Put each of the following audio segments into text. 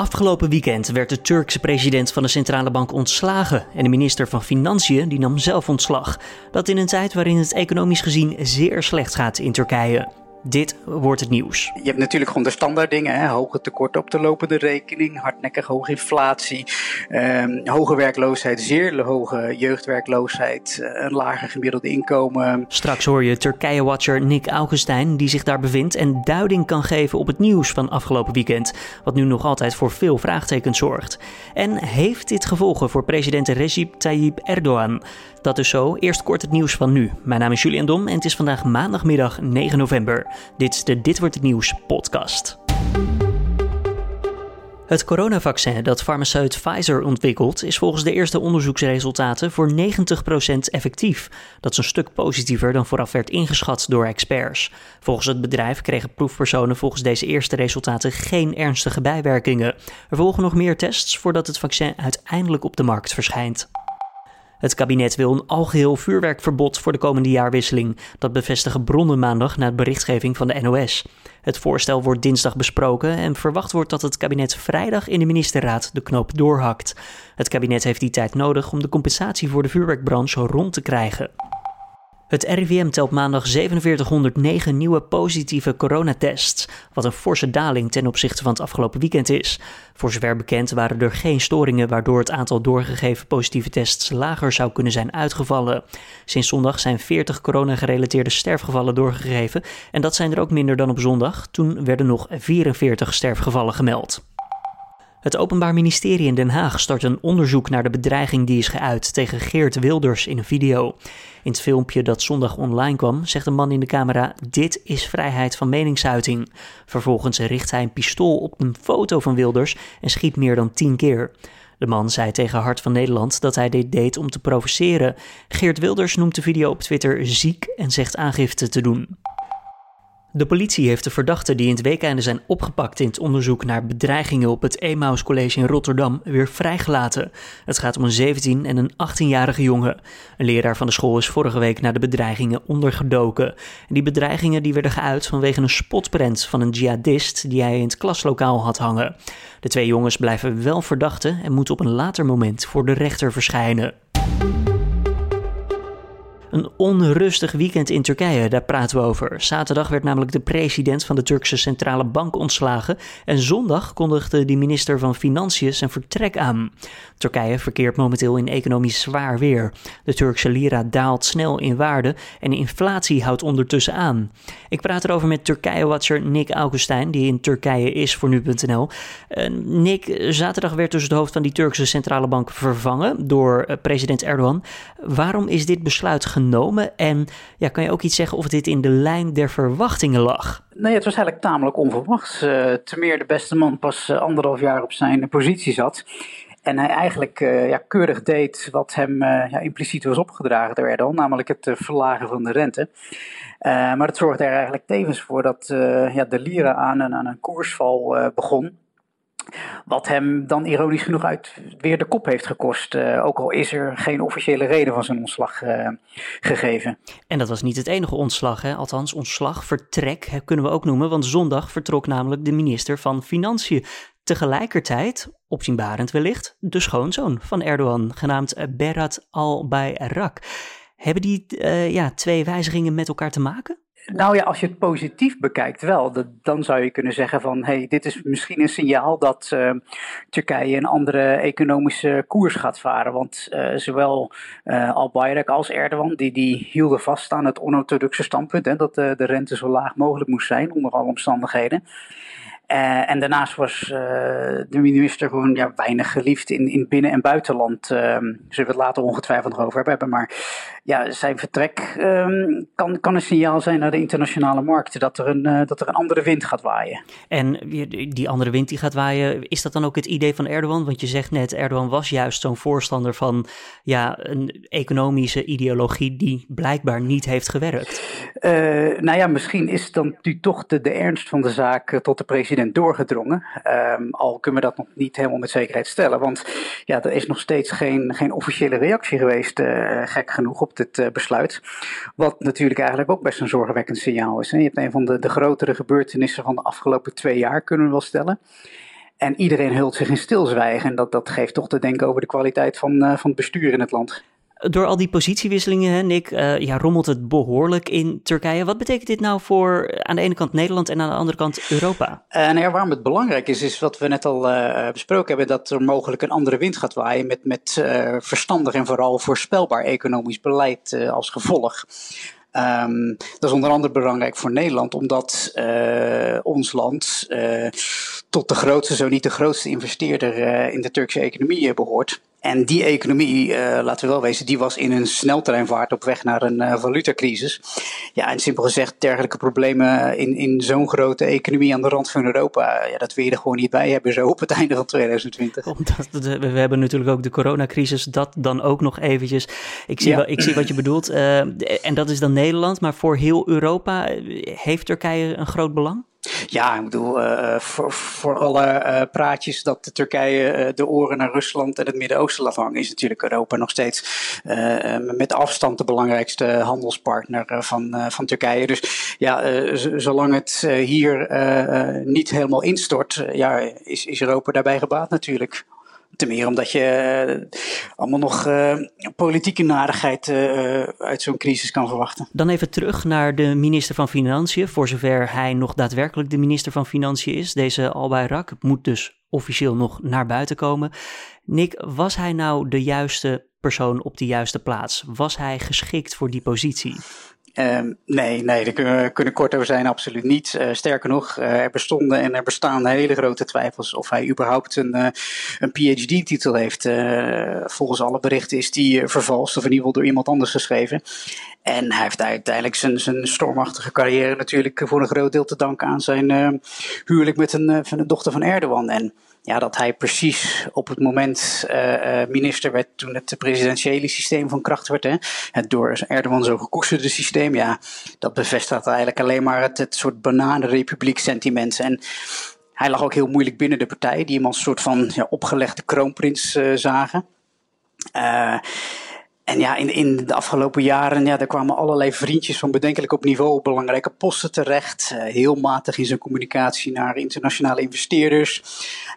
Afgelopen weekend werd de Turkse president van de centrale bank ontslagen en de minister van Financiën die nam zelf ontslag. Dat in een tijd waarin het economisch gezien zeer slecht gaat in Turkije. Dit wordt het nieuws. Je hebt natuurlijk gewoon de standaard dingen. Hè? Hoge tekorten op de lopende rekening, hardnekkig hoge inflatie, ehm, hoge werkloosheid, zeer hoge jeugdwerkloosheid, eh, een lager gemiddeld inkomen. Straks hoor je Turkije-watcher Nick Augustijn die zich daar bevindt en duiding kan geven op het nieuws van afgelopen weekend, wat nu nog altijd voor veel vraagtekens zorgt. En heeft dit gevolgen voor president Recep Tayyip Erdogan? Dat is zo. Eerst kort het nieuws van nu. Mijn naam is Julian Dom en het is vandaag maandagmiddag 9 november. Dit is de Dit wordt het nieuws podcast. Het coronavaccin dat farmaceut Pfizer ontwikkelt is volgens de eerste onderzoeksresultaten voor 90% effectief. Dat is een stuk positiever dan vooraf werd ingeschat door experts. Volgens het bedrijf kregen proefpersonen volgens deze eerste resultaten geen ernstige bijwerkingen. Er volgen nog meer tests voordat het vaccin uiteindelijk op de markt verschijnt. Het kabinet wil een algeheel vuurwerkverbod voor de komende jaarwisseling. Dat bevestigen bronnen maandag na de berichtgeving van de NOS. Het voorstel wordt dinsdag besproken en verwacht wordt dat het kabinet vrijdag in de ministerraad de knoop doorhakt. Het kabinet heeft die tijd nodig om de compensatie voor de vuurwerkbranche rond te krijgen. Het RIVM telt maandag 4709 nieuwe positieve coronatests, wat een forse daling ten opzichte van het afgelopen weekend is. Voor zover bekend waren er geen storingen waardoor het aantal doorgegeven positieve tests lager zou kunnen zijn uitgevallen. Sinds zondag zijn 40 corona-gerelateerde sterfgevallen doorgegeven en dat zijn er ook minder dan op zondag. Toen werden nog 44 sterfgevallen gemeld. Het Openbaar Ministerie in Den Haag start een onderzoek naar de bedreiging die is geuit tegen Geert Wilders in een video. In het filmpje dat zondag online kwam, zegt een man in de camera: Dit is vrijheid van meningsuiting. Vervolgens richt hij een pistool op een foto van Wilders en schiet meer dan tien keer. De man zei tegen Hart van Nederland dat hij dit deed om te provoceren. Geert Wilders noemt de video op Twitter ziek en zegt aangifte te doen. De politie heeft de verdachten die in het weekende zijn opgepakt in het onderzoek naar bedreigingen op het Emaus College in Rotterdam weer vrijgelaten. Het gaat om een 17- en een 18-jarige jongen. Een leraar van de school is vorige week naar de bedreigingen ondergedoken. En die bedreigingen die werden geuit vanwege een spotprent van een jihadist die hij in het klaslokaal had hangen. De twee jongens blijven wel verdachten en moeten op een later moment voor de rechter verschijnen. Een onrustig weekend in Turkije, daar praten we over. Zaterdag werd namelijk de president van de Turkse Centrale Bank ontslagen en zondag kondigde de minister van Financiën zijn vertrek aan. Turkije verkeert momenteel in economisch zwaar weer. De Turkse lira daalt snel in waarde en de inflatie houdt ondertussen aan. Ik praat erover met Turkije-watcher Nick Augustijn, die in Turkije is voor nu.nl. Uh, Nick, zaterdag werd dus het hoofd van die Turkse Centrale Bank vervangen door uh, president Erdogan. Waarom is dit besluit genomen? En ja, kan je ook iets zeggen of dit in de lijn der verwachtingen lag? Nee, het was eigenlijk tamelijk onverwachts. Uh, te meer de beste man pas uh, anderhalf jaar op zijn positie zat. En hij eigenlijk uh, ja, keurig deed wat hem ja, impliciet was opgedragen door Erdogan, namelijk het verlagen van de rente. maar het zorgde er eigenlijk tevens voor dat ja, de lira aan een, aan een koersval begon. Wat hem dan ironisch genoeg uit weer de kop heeft gekost. Uh, ook al is er geen officiële reden van zijn ontslag uh, gegeven. En dat was niet het enige ontslag, hè? althans ontslag, vertrek kunnen we ook noemen. Want zondag vertrok namelijk de minister van Financiën. Tegelijkertijd, opzienbarend wellicht, de schoonzoon van Erdogan, genaamd Berat al-Bayrak. Hebben die uh, ja, twee wijzigingen met elkaar te maken? Nou ja, als je het positief bekijkt wel, dan zou je kunnen zeggen van hey, dit is misschien een signaal dat uh, Turkije een andere economische koers gaat varen. Want uh, zowel uh, Al-Bayrak als Erdogan, die, die hielden vast aan het onorthodoxe standpunt, hè, dat de rente zo laag mogelijk moest zijn onder alle omstandigheden. Uh, en daarnaast was uh, de minister gewoon ja, weinig geliefd in, in binnen- en buitenland. Uh, zullen we het later ongetwijfeld nog over hebben. Maar ja, zijn vertrek um, kan, kan een signaal zijn naar de internationale markten dat er, een, uh, dat er een andere wind gaat waaien. En die andere wind die gaat waaien, is dat dan ook het idee van Erdogan? Want je zegt net, Erdogan was juist zo'n voorstander van ja, een economische ideologie die blijkbaar niet heeft gewerkt. nou ja, misschien is dan nu toch de, de ernst van de zaak tot de president doorgedrongen. Um, al kunnen we dat nog niet helemaal met zekerheid stellen. Want ja, er is nog steeds geen, geen officiële reactie geweest, uh, gek genoeg, op dit uh, besluit. Wat natuurlijk eigenlijk ook best een zorgwekkend signaal is. Hè. Je hebt een van de, de grotere gebeurtenissen van de afgelopen twee jaar, kunnen we wel stellen. En iedereen hult zich in stilzwijgen. En dat, dat geeft toch te denken over de kwaliteit van, van het bestuur in het land. Door al die positiewisselingen, hè, Nick, uh, ja, rommelt het behoorlijk in Turkije. Wat betekent dit nou voor aan de ene kant Nederland en aan de andere kant Europa? Uh, nou ja, waarom het belangrijk is, is wat we net al besproken hebben, dat er mogelijk een andere wind gaat waaien met, met verstandig en vooral voorspelbaar economisch beleid als gevolg. Um, dat is onder andere belangrijk voor Nederland, omdat ons land tot de grootste, zo niet de grootste investeerder in de Turkse economie behoort. En die economie, uh, laten we wel wezen, die was in een sneltreinvaart op weg naar een uh, valutacrisis. Ja, en simpel gezegd, dergelijke problemen in, in zo'n grote economie aan de rand van Europa, ja, dat wil je er gewoon niet bij hebben zo op het einde van 2020. Omdat we hebben natuurlijk ook de coronacrisis, dat dan ook nog eventjes. Ik zie, ja. ik zie wat je bedoelt. Uh, en dat is dan Nederland, maar voor heel Europa heeft Turkije een groot belang? Ja, ik bedoel, uh, voor, voor alle uh, praatjes dat de Turkije de oren naar Rusland en het Midden-Oosten laat hangen, is natuurlijk Europa nog steeds met afstand de belangrijkste handelspartner van, van Turkije. Dus ja, zolang het hier niet helemaal instort, ja, is, is Europa daarbij gebaat natuurlijk. Ten meer omdat je uh, allemaal nog uh, politieke narigheid uh, uit zo'n crisis kan verwachten. Dan even terug naar de minister van Financiën. Voor zover hij nog daadwerkelijk de minister van Financiën is. Deze Albayrak moet dus officieel nog naar buiten komen. Nick, was hij nou de juiste persoon op de juiste plaats? Was hij geschikt voor die positie? Um, nee, nee, daar kunnen we kunnen kort over zijn, absoluut niet. Uh, sterker nog, uh, er bestonden en er bestaan hele grote twijfels of hij überhaupt een, een PhD-titel heeft. volgens alle berichten is die vervalst, of in ieder geval door iemand anders geschreven. En hij heeft uiteindelijk zijn, zijn stormachtige carrière natuurlijk voor een groot deel te danken aan zijn huwelijk met een, van de dochter van Erdogan. En ja, dat hij precies op het moment uh, minister werd toen het presidentiële systeem van kracht werd. Hè? Het door Erdogan zo gekoesterde systeem. Ja, dat bevestigt eigenlijk alleen maar het, het soort bananenrepubliek sentiment. En hij lag ook heel moeilijk binnen de partij, die hem als een soort van ja, opgelegde kroonprins zagen. Uh, en ja, in, in de afgelopen jaren, ja, daar kwamen allerlei vriendjes van bedenkelijk op niveau belangrijke posten terecht. Uh, heel matig in zijn communicatie naar internationale investeerders.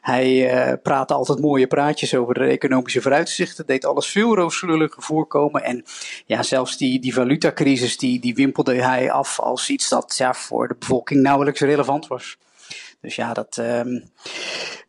Hij uh, praatte altijd mooie praatjes over de economische vooruitzichten, deed alles veel rooskleuriger voorkomen. En ja, zelfs die, die valutacrisis, die, die wimpelde hij af als iets dat ja, voor de bevolking nauwelijks relevant was. Dus ja, dat. Um,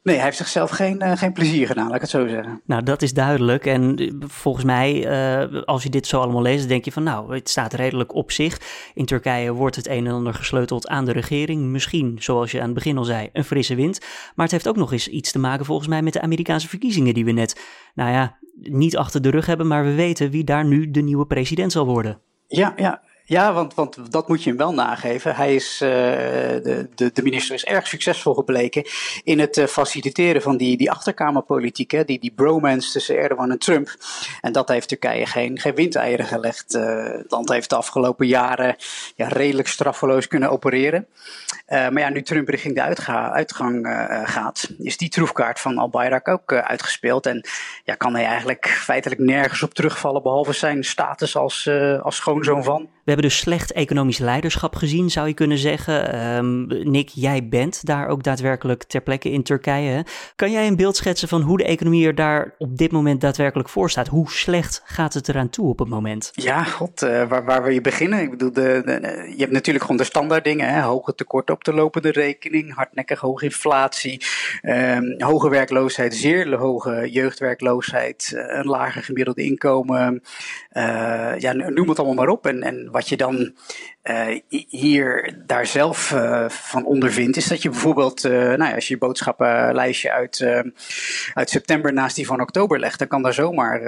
nee, hij heeft zichzelf geen, uh, geen plezier gedaan, laat ik het zo zeggen. Nou, dat is duidelijk. En eh, volgens mij, uh, als je dit zo allemaal leest, denk je van nou, het staat redelijk op zich. In Turkije wordt het een en ander gesleuteld aan de regering. Misschien, zoals je aan het begin al zei, een frisse wind. Maar het heeft ook nog eens iets te maken volgens mij met de Amerikaanse verkiezingen die we net, nou ja, niet achter de rug hebben. Maar we weten wie daar nu de nieuwe president zal worden. Ja, ja, ja, want, want dat moet je hem wel nageven. Hij is, uh, de, de, de, minister is erg succesvol gebleken in het uh, faciliteren van die, die achterkamerpolitiek, hè, die, die bromance tussen Erdogan en Trump. En dat heeft Turkije geen, geen windeieren gelegd. Uh, het land heeft de afgelopen jaren ja, redelijk straffeloos kunnen opereren. maar ja, nu Trump richting de uitga, uitgang gaat, is die troefkaart van Al-Bayrak ook uitgespeeld. En ja, kan hij eigenlijk feitelijk nergens op terugvallen, behalve zijn status als, als schoonzoon van hebben dus slecht economisch leiderschap gezien, zou je kunnen zeggen. Um, Nick, jij bent daar ook daadwerkelijk ter plekke in Turkije. Kan jij een beeld schetsen van hoe de economie er daar op dit moment daadwerkelijk voor staat? Hoe slecht gaat het eraan toe op het moment? Ja, god, uh, waar, waar wil je beginnen? Ik bedoel, de, je hebt natuurlijk gewoon de standaard dingen. Hè? Hoge tekorten op de lopende rekening, hardnekkig hoge inflatie, um, hoge werkloosheid, zeer hoge jeugdwerkloosheid, uh, een lager gemiddeld inkomen. Uh, ja, noem het allemaal maar op. En, en wat je dan uh, hier daar zelf uh, van ondervindt, is dat je bijvoorbeeld, nou ja, als je je boodschappenlijstje uit, uit september naast die van oktober legt, dan kan daar zomaar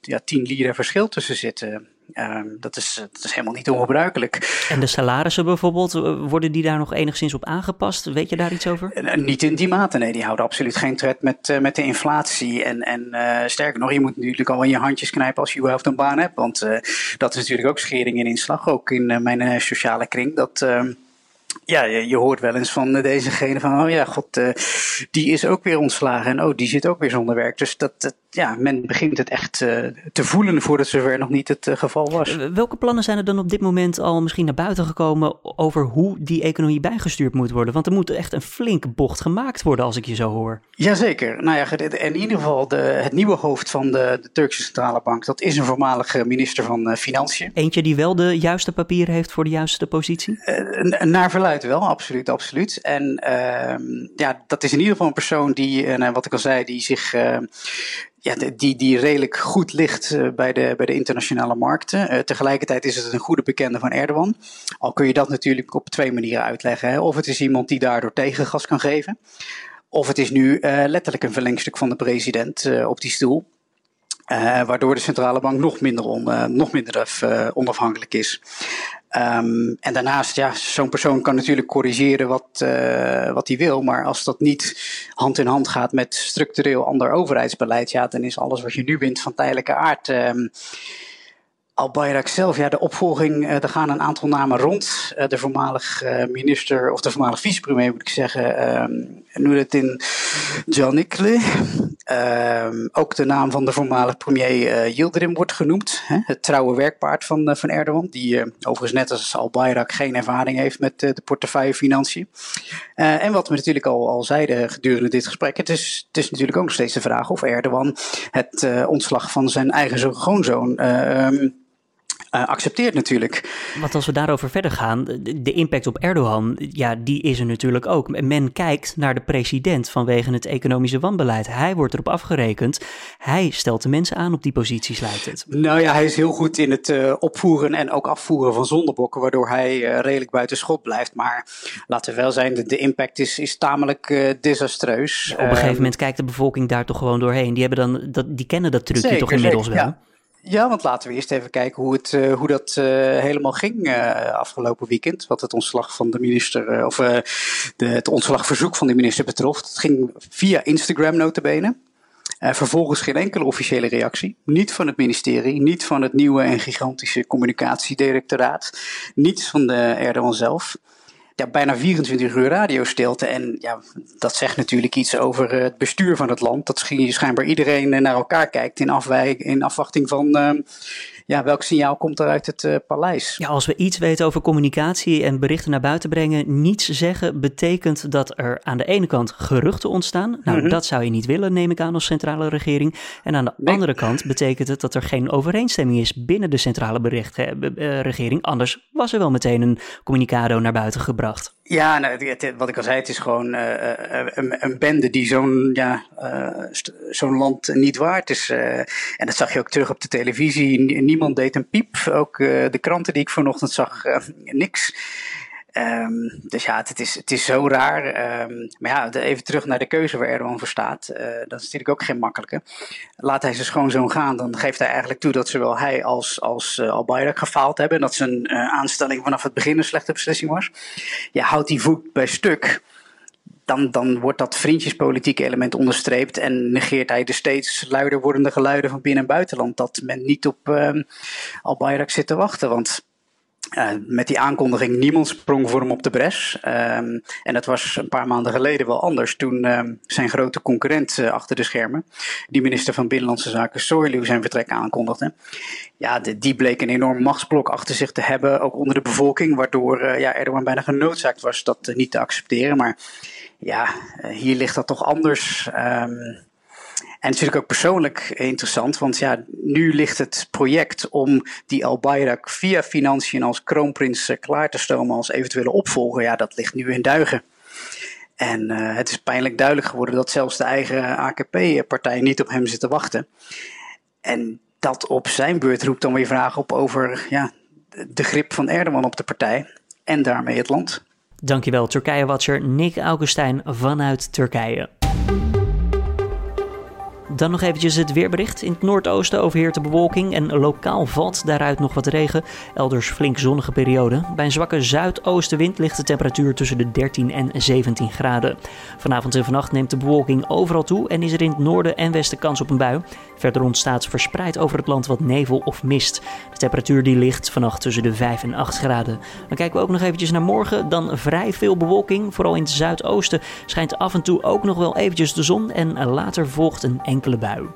ja, 10 lira verschil tussen zitten. Um, dat, is, dat is helemaal niet ongebruikelijk. En de salarissen bijvoorbeeld, worden die daar nog enigszins op aangepast? Weet je daar iets over? niet in die mate, nee. Die houden absoluut geen tred met, met de inflatie. En, en sterker nog, je moet natuurlijk al in je handjes knijpen als je überhaupt een baan hebt. Want dat is natuurlijk ook schering en inslag, ook in mijn sociale kring. Dat, uh, ja, je, je, hoort wel eens van dezegene van, oh ja, god, uh, die is ook weer ontslagen en oh, die zit ook weer zonder werk. Dus dat, dat ja, men begint het echt uh, te voelen voordat zover nog niet het uh, geval was. Welke plannen zijn er dan op dit moment al misschien naar buiten gekomen over hoe die economie bijgestuurd moet worden? Want er moet echt een flinke bocht gemaakt worden als ik je zo hoor. Jazeker. Nou ja, in ieder geval de, het nieuwe hoofd van de, de, Turkse Centrale Bank, dat is een voormalige minister van Financiën. Eentje die wel de juiste papieren heeft voor de juiste positie? naar verluid wel, absoluut, absoluut. En uh, ja, dat is in ieder geval een persoon die, uh, wat ik al zei, die zich uh, ja, die, die redelijk goed ligt uh, bij, de, bij de internationale markten. Tegelijkertijd is het een goede bekende van Erdogan. Al kun je dat natuurlijk op twee manieren uitleggen. Hè. Of het is iemand die daardoor tegengas kan geven. Of het is nu letterlijk een verlengstuk van de president op die stoel. waardoor de centrale bank nog minder, on, nog minder onafhankelijk is. Um, en daarnaast, ja, zo'n persoon kan natuurlijk corrigeren wat, uh, wat hij wil. Maar als dat niet hand in hand gaat met structureel ander overheidsbeleid, ja, dan is alles wat je nu wint van tijdelijke aard. Um, Al-Bayrak zelf, ja, de opvolging, uh, er gaan een aantal namen rond. Uh, de voormalig minister, of de voormalig vicepremier moet ik zeggen, Nurettin Canikli. Um, ook de naam van de voormalig premier uh, Yildirim wordt genoemd. Hè, het trouwe werkpaard van, uh, van Erdogan. Die uh, overigens net als Al-Bayrak geen ervaring heeft met de portefeuillefinanciën. en wat we natuurlijk al, al zeiden gedurende dit gesprek. Het is, het is natuurlijk ook nog steeds de vraag of Erdogan het ontslag van zijn eigen schoonzoon um, uh, accepteert natuurlijk. Want als we daarover verder gaan, de impact op Erdogan, ja, die is er natuurlijk ook. Men kijkt naar de president vanwege het economische wanbeleid. Hij wordt erop afgerekend. Hij stelt de mensen aan op die posities, lijkt het. Nou ja, hij is heel goed in het uh, opvoeren en ook afvoeren van zondebokken, waardoor hij uh, redelijk buiten schot blijft. Maar laten we wel zijn, de, de impact is, is tamelijk desastreus. Ja, op een gegeven um, moment kijkt de bevolking daar toch gewoon doorheen. Die, hebben dan, dat, die kennen dat trucje zeker, toch inmiddels zeker, wel. Ja. Ja, want laten we eerst even kijken hoe, het, uh, hoe dat uh, helemaal ging uh, afgelopen weekend. Wat het ontslag van de minister, of de, het ontslagverzoek van de minister betrof. Het ging via Instagram notabene. vervolgens geen enkele officiële reactie. Niet van het ministerie, niet van het nieuwe en gigantische communicatiedirectoraat. Niets van de Erdogan zelf ja, bijna 24 uur radiostilte. En ja, dat zegt natuurlijk iets over het bestuur van het land. Dat schijnbaar iedereen naar elkaar kijkt in, in afwachting van uh, ja, welk signaal komt er uit het uh, paleis. Ja, als we iets weten over communicatie en berichten naar buiten brengen, niets zeggen betekent dat er aan de ene kant geruchten ontstaan. Nou, mm -hmm. dat zou je niet willen, neem ik aan, als centrale regering. En aan de nee. andere kant betekent het dat er geen overeenstemming is binnen de centrale bericht, uh, regering. Anders was er wel meteen een communicado naar buiten gebracht. Ja, nou, wat ik al zei, het is gewoon uh, een, een, bende die zo'n ja, zo'n land niet waard is. en dat zag je ook terug op de televisie. Niemand deed een piep. Ook de kranten die ik vanochtend zag, niks. Um, dus ja, het is, het is zo raar. Um, maar ja, even terug naar de keuze waar Erdogan voor staat. Uh, dat is natuurlijk ook geen makkelijke. Laat hij zijn schoonzoon gaan, dan geeft hij eigenlijk toe dat zowel hij als, als uh, Al-Bayrak gefaald hebben. En dat zijn uh, aanstelling vanaf het begin een slechte beslissing was. Ja, houdt die voet bij stuk. Dan, dan wordt dat vriendjespolitieke element onderstreept en negeert hij de steeds luider wordende geluiden van binnen- en buitenland. Dat men niet op uh, Al-Bayrak zit te wachten. Want uh, met die aankondiging, niemand sprong voor hem op de bres. Um, en dat was een paar maanden geleden wel anders. Toen um, zijn grote concurrent uh, achter de schermen, die minister van Binnenlandse Zaken Soylu, zijn vertrek aankondigde. Ja, die bleek een enorm machtsblok achter zich te hebben, ook onder de bevolking, waardoor uh, ja, Erdogan bijna genoodzaakt was dat niet te accepteren. Maar ja, hier ligt dat toch anders. Um, en natuurlijk ook persoonlijk interessant, want ja, nu ligt het project om die Al-Bayrak via financiën als kroonprins eh, klaar te stomen als eventuele opvolger, ja, dat ligt nu in duigen. En uh, het is pijnlijk duidelijk geworden dat zelfs de eigen AKP-partij niet op hem zit te wachten. En dat op zijn beurt roept dan weer vragen op over ja, de grip van Erdogan op de partij en daarmee het land. Dankjewel, Turkije-watcher Nick Augustijn vanuit Turkije. Dan nog eventjes het weerbericht. In het noordoosten overheert de bewolking en lokaal valt daaruit nog wat regen. Elders flink zonnige periode. Bij een zwakke zuidoostenwind ligt de temperatuur tussen de 13 en 17 graden. Vanavond en vannacht neemt de bewolking overal toe en is er in het noorden en westen kans op een bui. Verder ontstaat verspreid over het land wat nevel of mist. De temperatuur die ligt vannacht tussen de 5 en 8 graden. Dan kijken we ook nog eventjes naar morgen. Dan vrij veel bewolking. Vooral in het zuidoosten schijnt af en toe ook nog wel eventjes de zon. En later volgt een bui.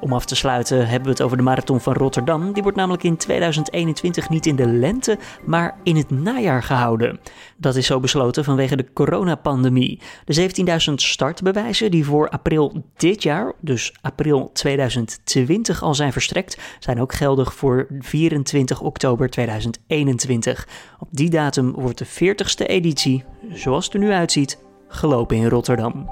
Om af te sluiten hebben we het over de marathon van Rotterdam. Die wordt namelijk in 2021 niet in de lente, maar in het najaar gehouden. Dat is zo besloten vanwege de coronapandemie. De 17.000 startbewijzen die voor april dit jaar, dus april 2020 al zijn verstrekt, zijn ook geldig voor 24 oktober 2021. Op die datum wordt de 40ste editie, zoals het er nu uitziet, gelopen in Rotterdam.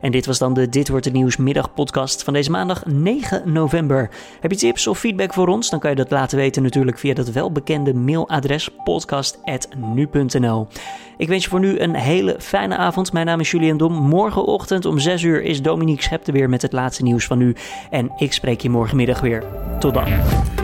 En dit was dan de Dit Wordt Het Nieuws middagpodcast van deze maandag 9 november. Heb je tips of feedback voor ons? Dan kan je dat laten weten natuurlijk via dat welbekende mailadres podcast.nu.nl. Ik wens je voor nu een hele fijne avond. Mijn naam is Julian Dom. Morgenochtend om 6 uur is Dominique Schepte weer met het laatste nieuws van nu. En ik spreek je morgenmiddag weer. Tot dan.